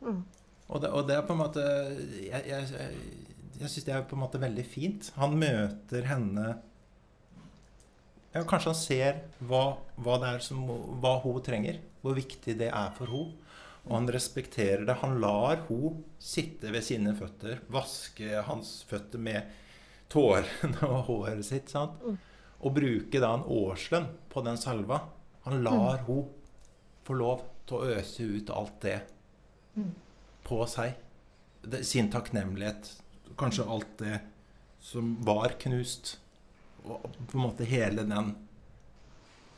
Og, det, og det er på en måte Jeg, jeg, jeg, jeg syns det er på en måte veldig fint. Han møter henne ja, kanskje han ser hva, hva, er som, hva hun trenger. Hvor viktig det er for henne. Og han respekterer det. Han lar hun sitte ved sine føtter, vaske hans føtter med tårene [laughs] og håret sitt. sant? Og bruke da en årslønn på den salva. Han lar hun få lov til å øse ut alt det på seg. Sin takknemlighet. Kanskje alt det som var knust. Og på en måte hele den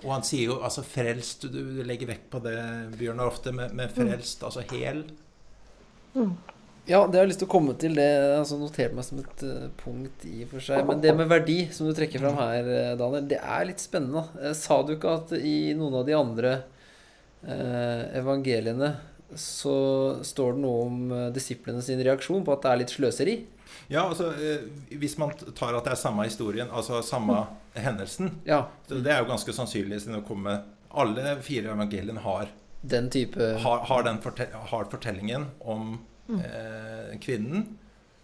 Og han sier jo altså frelst Du, du legger vekt på det, Bjørnar, ofte, med, med frelst, altså hel. Ja, det har jeg lyst til å komme til. Det har altså notert meg som et uh, punkt i og for seg. Men det med verdi, som du trekker fram her, uh, Daniel, det er litt spennende. Uh, sa du ikke at i noen av de andre evangeliene så står det noe om disiplene sin reaksjon på at det er litt sløseri? Ja, altså Hvis man tar at det er samme historien, altså samme hendelsen Ja. Det er jo ganske sannsynlig siden det kommer Alle fire evangeliene har, Den type har, har, den fortell, har fortellingen om eh, kvinnen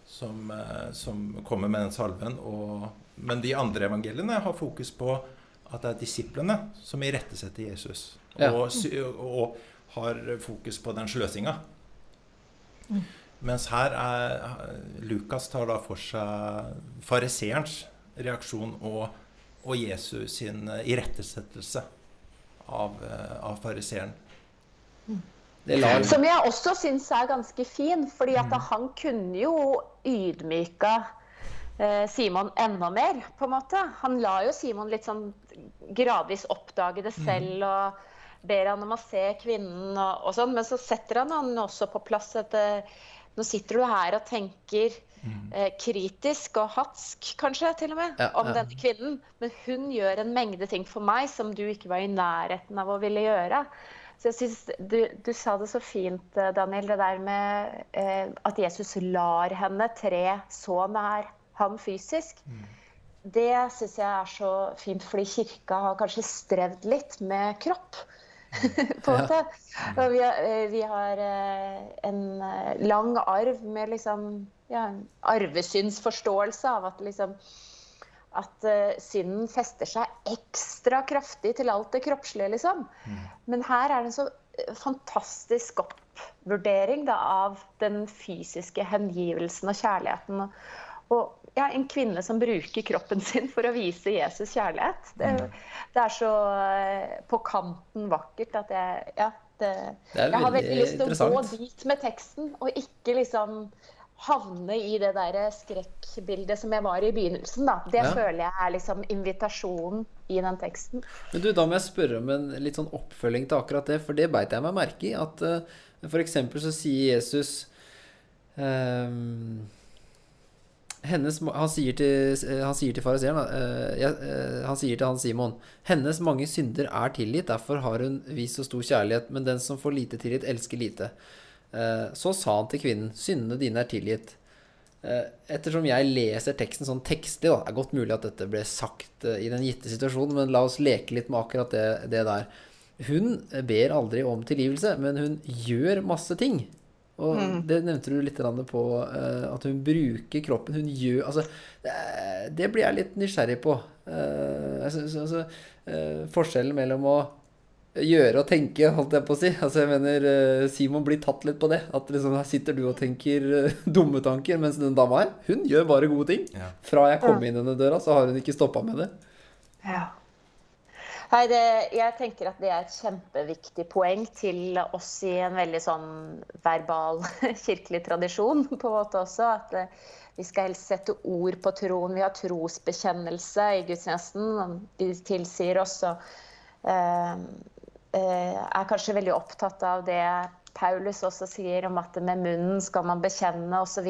som, eh, som kommer med den salven. Og, men de andre evangeliene har fokus på at det er disiplene som irettesetter Jesus. Ja. Og, og, og har fokus på den sløsinga. Mens her er Lukas tar da for seg fariseerens reaksjon og, og Jesus sin irettesettelse av, eh, av fariseeren. Som jeg også syns er ganske fin, fordi at han kunne jo ydmyka eh, Simon enda mer, på en måte. Han la jo Simon litt sånn gradvis oppdage det selv og ber han om å se kvinnen og, og sånn, men så setter han han også på plass at eh, nå sitter du her og tenker eh, kritisk og hatsk, kanskje, til og med, Ja, om ja. denne kvinnen. Men hun gjør en mengde ting for meg som du ikke var i nærheten av å ville gjøre. Så jeg synes du, du sa det så fint, eh, Daniel, det der med eh, at Jesus lar henne tre så nær han fysisk. Det syns jeg er så fint, fordi kirka har kanskje strevd litt med kropp. [laughs] på en måte. Og vi har, eh, vi har eh, en eh, lang arv med liksom ja, arvesynsforståelse av at liksom at uh, synden fester seg ekstra kraftig til alt det kroppslige, liksom. Men her er det en så fantastisk oppvurdering da, av den fysiske hengivelsen og kjærligheten. Og ja, en kvinne som bruker kroppen sin for å vise Jesus kjærlighet. Det, det er så eh, på kanten vakkert at jeg Ja, det, Det jeg har veldig lyst til å gå dit med teksten, og ikke liksom havne i det der skrekkbildet som jeg var i begynnelsen. Da. Det Ja. føler jeg er liksom invitasjonen i den teksten. Men du, da må jeg spørre om en litt sånn oppfølging til akkurat det, for det beit jeg meg merke i. At uh, for eksempel så sier Jesus ehm, hennes, han sier til, eh, han fariseeren eh, eh, Han sier til han Simon Hennes mange synder er tilgitt, derfor har hun vist så stor kjærlighet, men den som får lite tilgitt, elsker lite. Så sa han til kvinnen, syndene dine er tilgitt. Ettersom jeg leser teksten sånn tekstlig, da, er godt mulig at dette ble sagt i den gitte situasjonen, men la oss leke litt med akkurat det, det der. Hun ber aldri om tilgivelse, men hun gjør masse ting. Og det nevnte du litt på, eh, at hun bruker kroppen. Hun gjør Altså, det, det blir jeg litt nysgjerrig på. Eh, altså, eh, forskjellen mellom å gjøre og tenke, holdt jeg på å si. Altså, jeg mener, Simon blir tatt litt på det. At liksom, her sitter du og tenker [laughs] dumme tanker, mens den dama her, hun gjør bare gode ting. Ja. Fra jeg kom inn denne døra, så har hun ikke stoppa med det. Ja. Nei, det, jeg tenker at det er et kjempeviktig poeng til oss i en veldig sånn verbal [laughs] kirkelig tradisjon på en måte også. At eh, vi skal helst sette ord på troen. Vi har trosbekjennelse i gudstjenesten. De tilsier oss og eh, eh, er kanskje veldig opptatt av det Paulus også sier om at med munnen skal man bekjenne osv.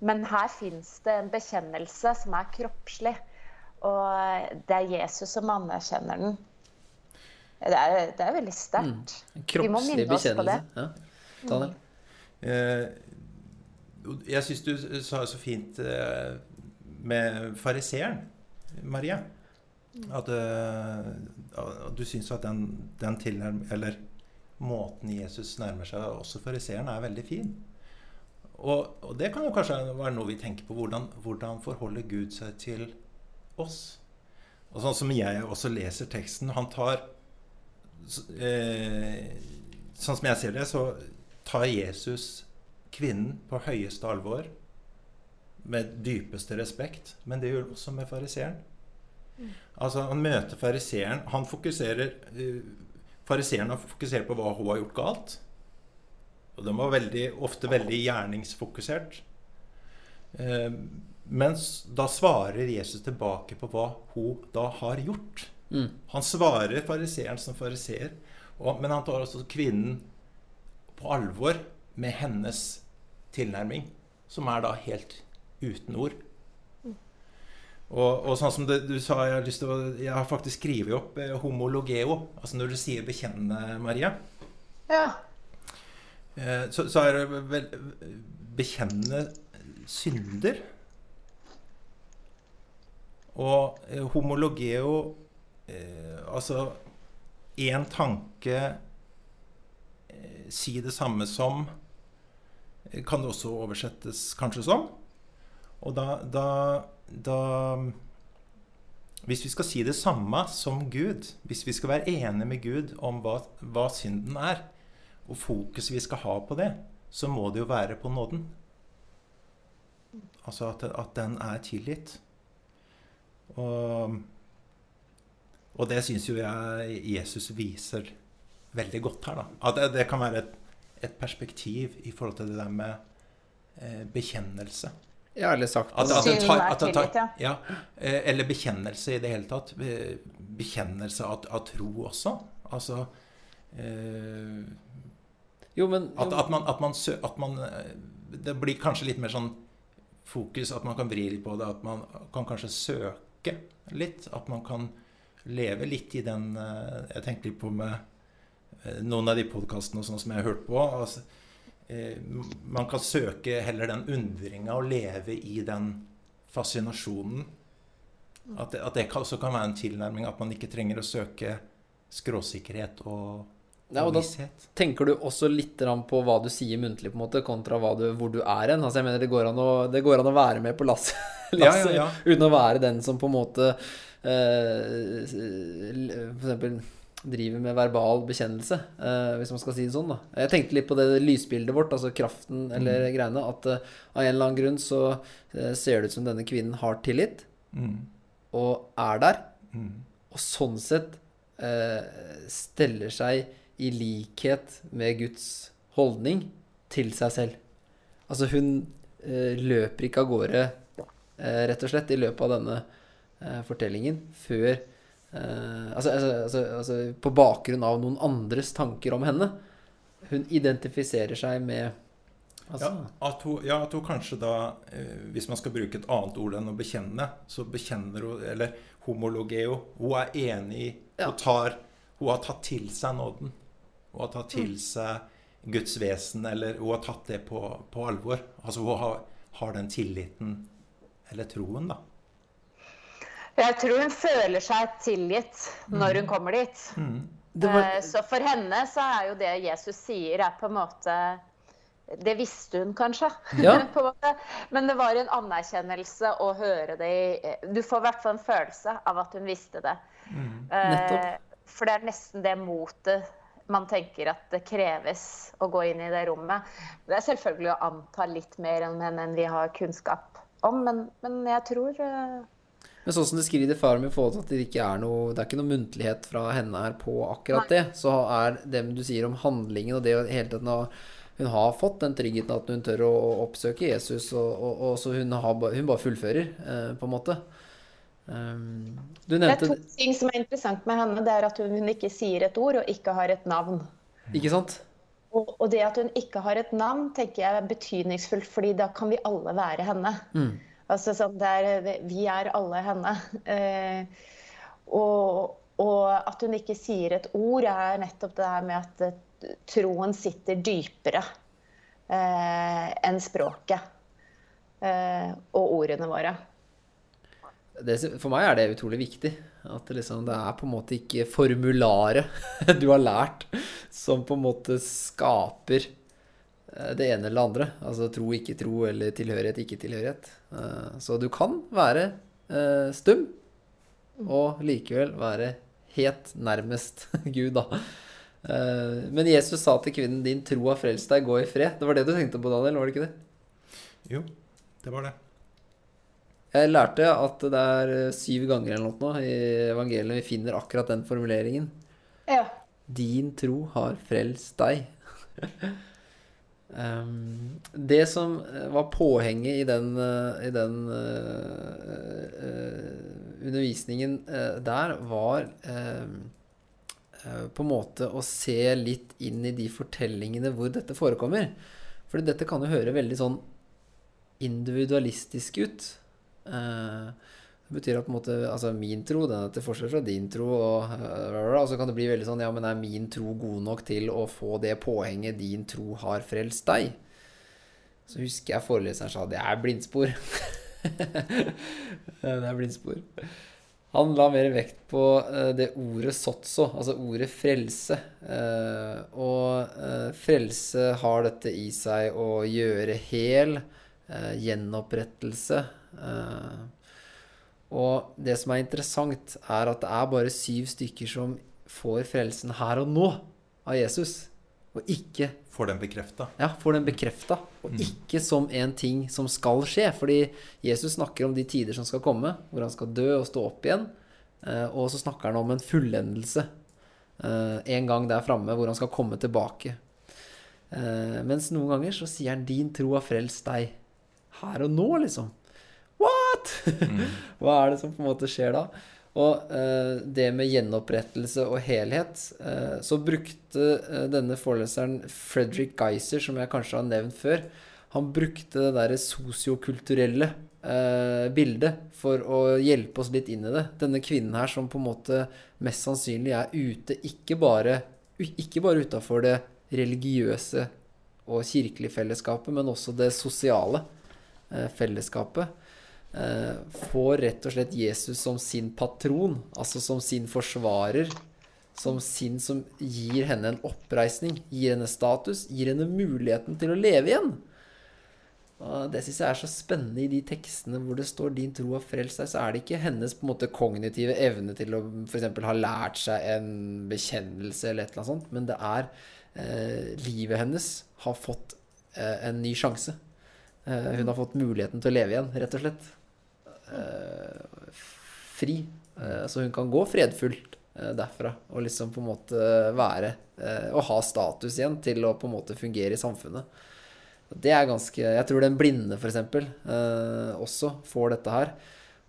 Men her fins det en bekjennelse som er kroppslig. Og det er Jesus som anerkjenner den. Det er, det er veldig sterkt. Vi må minne oss på det. Ja. Ta Daniel? Mm. jeg syns du sa det så fint eh, med fariseeren, Maria. At, eh, at du syns at den, den tilnærm... Eller måten Jesus nærmer seg også fariseeren, er veldig fin. Og, og det kan jo kanskje være noe vi tenker på. Hvordan, hvordan forholder Gud seg til oss? Og sånn som jeg også leser teksten Han tar eh, Sånn som jeg ser det, så tar Jesus kvinnen på høyeste alvor med dypeste respekt. Men det gjør han også med fariseeren. Altså, han møter fariseeren. Han fokuserer uh, Fariseeren fokuserer på hva hun har gjort galt. Og den var veldig, ofte veldig gjerningsfokusert. Uh, mens da svarer Jesus tilbake på hva hun da har gjort. Mm. Han svarer fariseeren som fariseer, men han tar også kvinnen på alvor med hennes tilnærming, som er da helt uten ord. Og, og sånn som det, du sa, jeg har, lyst til å, jeg har faktisk skrevet opp eh, homologeo. Altså når du sier 'bekjenne', Maria, Ja. eh, så, så er det vel bekjenne synder. Og eh, homologeo eh, Altså én tanke eh, Si det samme som kan det også oversettes kanskje som. Og da, da, da Hvis vi skal si det samme som Gud, hvis vi skal være enige med Gud om hva, hva synden er, og fokuset vi skal ha på det, så må det jo være på nåden. Altså at, at den er tilgitt. Og, og det syns jo jeg Jesus viser veldig godt her. da. At det, det kan være et, et perspektiv i forhold til det der med eh, bekjennelse. Ja, eller sagt At, at det tar, at det tar, ja. eh, Eller bekjennelse i det hele tatt. Bekjennelse av, av tro også. Altså eh, Jo, men at, at, man, at, man sø, at man eh, Det blir kanskje litt mer sånn fokus, at man kan vri litt på det. At man kan kanskje søke litt. At man kan leve litt i den eh, Jeg tenkte litt på med eh, noen av de podkastene som jeg har hørt på. Altså, eh, man kan søke heller den undringa og leve i den fascinasjonen. At det, at det også kan være en tilnærming at man ikke trenger å søke skråsikkerhet og, Ja, og da tenker du også litt på hva du sier muntlig, på en måte, kontra du, hvor du er hen. Altså, jeg mener, det går å, det går an å være med på lasset, [laughs] Ja, ja, ja. uten å være den som på en måte eh, For eksempel driver med verbal bekjennelse, eh, hvis man skal si det sånn. da. Jeg tenkte litt på det lysbildet vårt, altså kraften eller greiene. At eh, av en eller annen grunn så eh, ser det ut som denne kvinnen har tillit, Mm. og er der. Mm. Og sånn sett eh, steller seg i likhet med Guds holdning til seg selv. Altså hun eh, løper ikke av gårde, eh, rett og slett, i løpet av denne eh, fortellingen før eh, altså, altså, altså, altså på bakgrunn av noen andres tanker om henne. Hun identifiserer seg med altså, Ja, at hun, ja, at hun kanskje da, eh, hvis man skal bruke et annet ord enn å bekjenne, så bekjenner hun Eller homologeo. Hun er enig i Ja. Hun, tar, hun har tatt til seg nåden. Hun har tatt til seg Guds vesen, eller hun har tatt det på, på alvor. Altså hun har, har den tilliten, eller troen, da. Jeg tror hun føler seg tilgitt når hun kommer dit. Mm. var, Eh, Så for henne så er jo det Jesus sier, er på en måte Det visste hun kanskje. [laughs] Ja. på en måte. Men det var en anerkjennelse å høre det i Du får i hvert fall en følelse av at hun visste det. Eh, For det er nesten det motet man tenker at det kreves å gå inn i det rommet. Det er selvfølgelig å anta litt mer enn vi har kunnskap om, men, men jeg tror eh, Men sånn som det skriver i faren min at det ikke er noe Det er ikke noe muntlighet fra henne her på akkurat det, så er det du sier om handlingen og det hele tiden hun har fått den tryggheten at hun tør å oppsøke Jesus, og, og, og så hun, har, hun bare fullfører, eh, på en måte. Um, nevnte... Det er to ting som er interessant med henne. Det er at hun ikke sier et ord og ikke har et navn. Ikke sant? Og, og det at hun ikke har et navn, tenker jeg er betydningsfullt, fordi da kan vi alle være henne. Altså sånn det er, Vi er alle henne. Eh, og, og at hun ikke sier et ord, er nettopp det her med at eh, troen sitter dypere eh, enn språket eh, og ordene våre. Det, for meg er det utrolig viktig. At det, liksom, det er på en måte ikke formularet [laughs] du har lært, som på en måte skaper eh, det ene eller det andre. Altså tro, ikke tro, eller tilhørighet, ikke tilhørighet. Eh, Så du kan være eh, stum og likevel være helt nærmest [laughs] Gud, da. Eh, men Jesus sa til kvinnen 'din tro har frelst deg, gå i fred'. Det var det du tenkte på, Daniel? var det ikke det? Jo, det var det. Jeg lærte at det er eh, syv ganger eller noe i evangeliet vi finner akkurat den formuleringen. Ja. Din tro har frelst deg. [laughs] um, det som eh, var påhenget i den, i den uh, uh, undervisningen uh, der, var på en måte å se litt inn i de fortellingene hvor dette forekommer. For dette kan jo høre veldig sånn individualistisk ut. Eh, det betyr at måte, altså min tro den er til forskjell fra din tro. Og, og så kan det bli veldig sånn Ja, men er min tro god nok til å få det påhenget 'din tro har frelst deg'? Så husker jeg foreleseren sa det er blindspor. [laughs] det er blindspor. Han la mer vekt på uh, det ordet 'sotso', altså ordet 'frelse'. Og frelse har dette i seg å gjøre hel, gjenopprettelse. Og det som er interessant, er at det er bare syv stykker som får frelsen her og nå av Jesus. Og ikke Får den bekrefta? Ja, får den bekrefta. Og mm. ikke som en ting som skal skje. Fordi Jesus snakker om de tider som skal komme, hvor han skal dø og stå opp igjen. Eh, og så snakker han om en fullendelse eh, en gang der framme, hvor han skal komme tilbake. Eh, mens noen ganger så sier han 'din tro har frelst deg' her og nå, liksom. What?! Mm. [laughs] Hva er det som på en måte skjer da? Og eh, det med gjenopprettelse og helhet eh, Så brukte eh, denne foreleseren Fredrik Geiser, som jeg kanskje har nevnt før, han brukte det derre sosiokulturelle eh, bildet for å hjelpe oss litt inn i det. Denne kvinnen her som på en måte mest sannsynlig er ute ikke bare, ikke bare utafor det religiøse og kirkelige fellesskapet, men også det sosiale eh, fellesskapet får rett og slett Jesus som sin patron, altså som sin forsvarer. Som sin som gir henne en oppreisning, gir henne status, gir henne muligheten til å leve igjen. Og det syns jeg er så spennende i de tekstene hvor det står 'din tro har frelst deg', så er det ikke hennes på en måte kognitive evne til å f.eks. ha lært seg en bekjennelse eller et eller annet sånt, men det er eh, livet hennes har fått eh, en ny sjanse. Eh, hun har fått muligheten til å leve igjen, rett og slett. Eh, fri. Eh, så hun kan gå fredfullt eh, derfra og liksom på en måte være Og ha status igjen til å på en måte fungere i samfunnet. Det er ganske Jeg tror den blinde, f.eks., eh, også får dette her.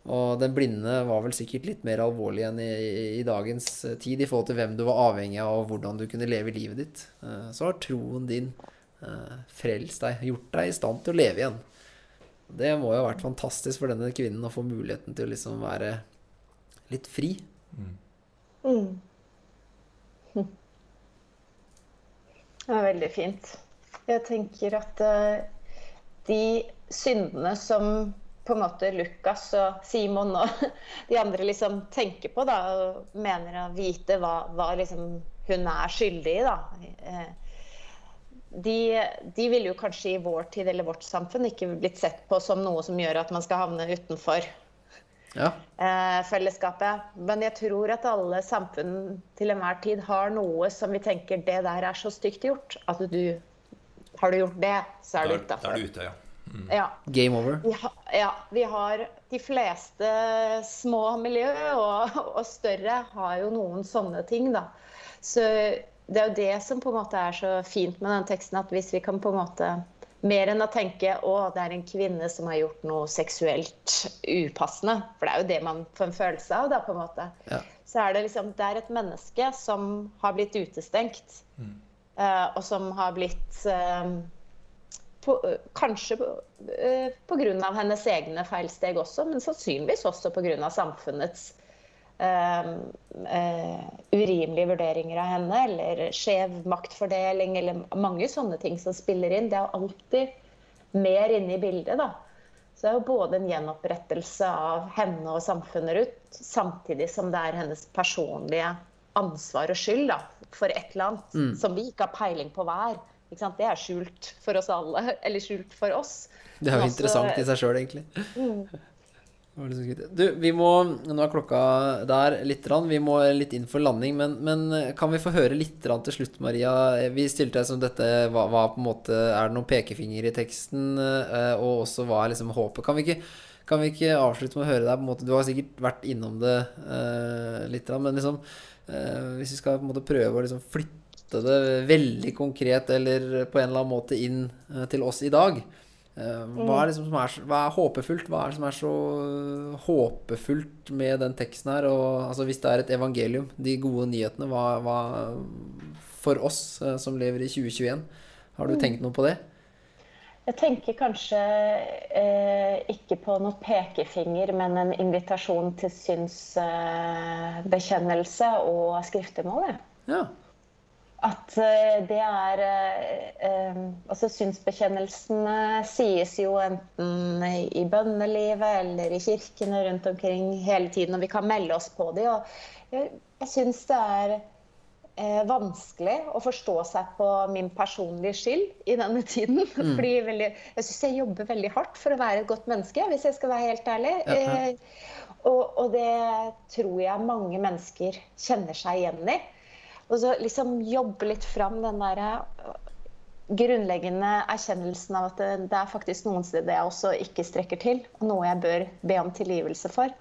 Og den blinde var vel sikkert litt mer alvorlig enn i, i, dagens tid i forhold til hvem du var avhengig av, og hvordan du kunne leve livet ditt. Eh, så har troen din eh, frelst deg, gjort deg i stand til å leve igjen. Det må jo ha vært fantastisk for denne kvinnen å få muligheten til å liksom være litt fri. Mm. Mm. [laughs] Det er veldig fint. Jeg tenker at uh, de syndene som på en måte Lukas og Simon og [laughs] de andre liksom tenker på da, og mener å vite hva, hva liksom hun er skyldig i, da. De, de ville jo kanskje i vår tid eller vårt samfunn ikke blitt sett på som noe som gjør at man skal havne utenfor ja. eh, fellesskapet. Men jeg tror at alle samfunn til enhver tid har noe som vi tenker det der er så stygt gjort at du Har du gjort det, så er du utafor. Da er du ute, ja. Mm. ja. Game over. Vi ha, ja. Vi har de fleste små miljø og, og større har jo noen sånne ting, da. Så det er jo det som på en måte er så fint med den teksten, at hvis vi kan på en måte mer enn å tenke å, det er en kvinne som har gjort noe seksuelt upassende, for det er jo det man får en følelse av, da, på en måte. Ja. Så er det liksom Det er et menneske som har blitt utestengt, mm. uh, og som har blitt uh, på, Kanskje pga. hennes egne feilsteg også, men sannsynligvis også pga. samfunnets urimelige vurderinger av henne, eller skjev maktfordeling, eller mange sånne ting som spiller inn. Det er alltid mer inne i bildet. da. Så det er jo både en gjenopprettelse av henne og samfunnet rundt, samtidig som det er hennes personlige ansvar og skyld da, for et eller annet mm. som vi ikke har peiling på hver. Det er skjult for oss alle, eller skjult for oss. Det er jo interessant i seg sjøl, egentlig. Mm. Du, vi må Nå er klokka der litt. Vi må litt inn for landing. Men, men kan vi få høre litt til slutt, Maria? Vi stilte deg som dette hva, hva, på en måte Er det noen pekefinger i teksten? Eh, og også hva er liksom håpet? Kan vi ikke, kan vi ikke avslutte med å høre deg? på en måte Du har sikkert vært innom det uh, litt, men liksom uh, Hvis vi skal på en måte prøve å liksom flytte det veldig konkret eller på en eller annen måte inn uh, til oss i dag Eh, hva er, liksom er, hva er, håpefullt? Hva er det som er så håpefullt med den teksten her? Og, altså, hvis det er et evangelium, de gode nyhetene, hva, hva For oss eh, som lever i 2021, har du mm. tenkt noe på det? Jeg tenker kanskje eh, ikke på noe pekefinger, men en invitasjon til synsbekjennelse eh, og skriftemål. Ja at eh, det er eh, eh, Altså synsbekjennelsene sies jo enten i bønnelivet eller i kirkene rundt omkring hele tiden, og vi kan melde oss på de. Og jeg, jeg syns det er eh, vanskelig å forstå seg på min personlige skyld i denne tiden. [laughs] Mm. Fordi veldig, jeg syns jeg jobber veldig hardt for å være et godt menneske, hvis jeg skal være helt ærlig. Ja, ja. Eh, og, og det tror jeg mange mennesker kjenner seg igjen i. Og så liksom jobbe litt fram den der øh, grunnleggende erkjennelsen av at det, det er faktisk noen steder jeg også ikke strekker til, og noe jeg bør be om tilgivelse for.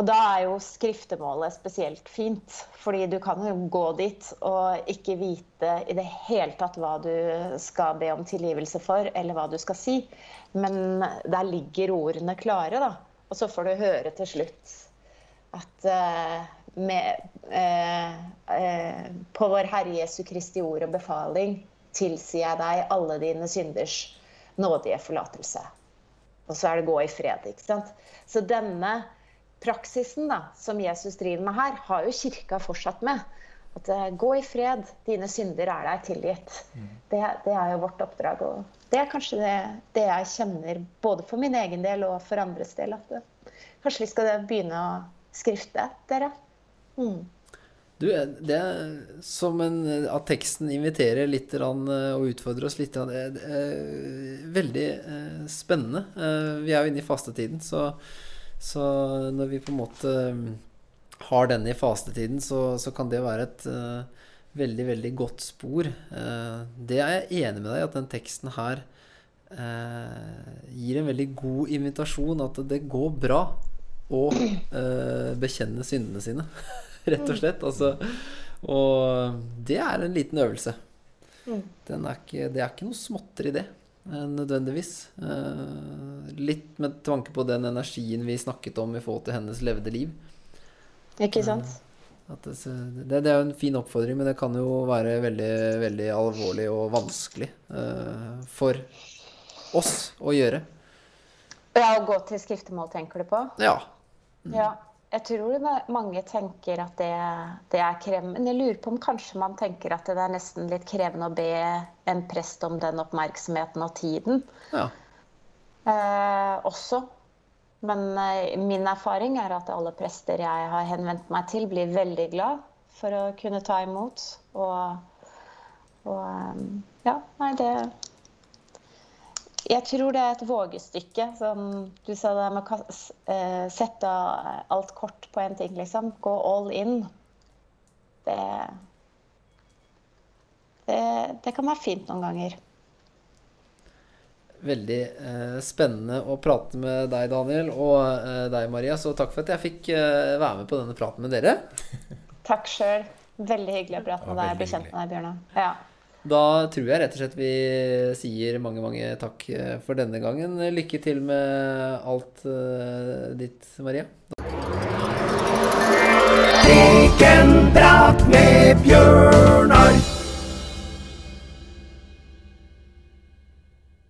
Og da er jo skriftemålet spesielt fint, fordi du kan jo gå dit og ikke vite i det hele tatt hva du skal be om tilgivelse for, eller hva du skal si. Men der ligger ordene klare, da. Og så får du høre til slutt at uh, med, eh, eh, På vår Herre Jesu Kristi ord og befaling tilsier jeg deg alle dine synders nådige forlatelse. Og så er det gå i fred. ikke sant? Så denne praksisen da, som Jesus driver med her, har jo kirka fortsatt med. At eh, gå i fred, dine synder er deg tilgitt. Mm. Det, det, er jo vårt oppdrag. Og det er kanskje det, det, jeg kjenner både for min egen del og for andres del. At det, kanskje vi skal begynne å skrifte, dere. Du, det er som en, at teksten inviterer litt og utfordrer oss litt. Det er veldig eh, spennende. Eh, vi er jo inne i fastetiden, så, så når vi på en måte har denne i fastetiden, så, så kan det være et uh, veldig, veldig godt spor. Uh, det er jeg enig med deg i, at den teksten her uh, gir en veldig god invitasjon. At det går bra å bekjenne syndene sine. [laughs] rett og slett. Altså, og det er en liten øvelse. Mm. Er ikke, det er ikke noe småtteri, det. Eh, nødvendigvis. Eh, litt med tanke på den energien vi snakket om i forhold til hennes levde liv. Ikke sant? Eh, det, det, det, er jo en fin oppfordring, men det kan jo være veldig, veldig alvorlig og vanskelig for oss å gjøre. Ja, Å gå til skriftemål, tenker du på? Ja. Mm. ja. Jeg tror mange tenker at det, det, er krevende. Men jeg lurer på om kanskje man tenker at det er nesten litt krevende å be en prest om den oppmerksomheten og tiden. Ja. Eh, også. Men eh, min erfaring er at alle prester jeg har henvendt meg til, blir veldig glad for å kunne ta imot. Og, og eh, ja, nei, det jeg tror det er et vågestykke. Som du sa det med å eh, sette alt kort på én ting, liksom. Gå all in. Det, det, det kan være fint noen ganger. Veldig eh, spennende å prate med deg, Daniel, og eh, deg, Maria. Så takk for at jeg fikk eh, være med på denne praten med dere. takk sjøl. Veldig hyggelig å prate med deg og bli kjent med deg, Bjørnar. Ja. Da tror jeg rett og slett vi sier mange, mange takk eh, for denne gangen. Lykke til med alt uh, ditt, Maria. Tek en prat med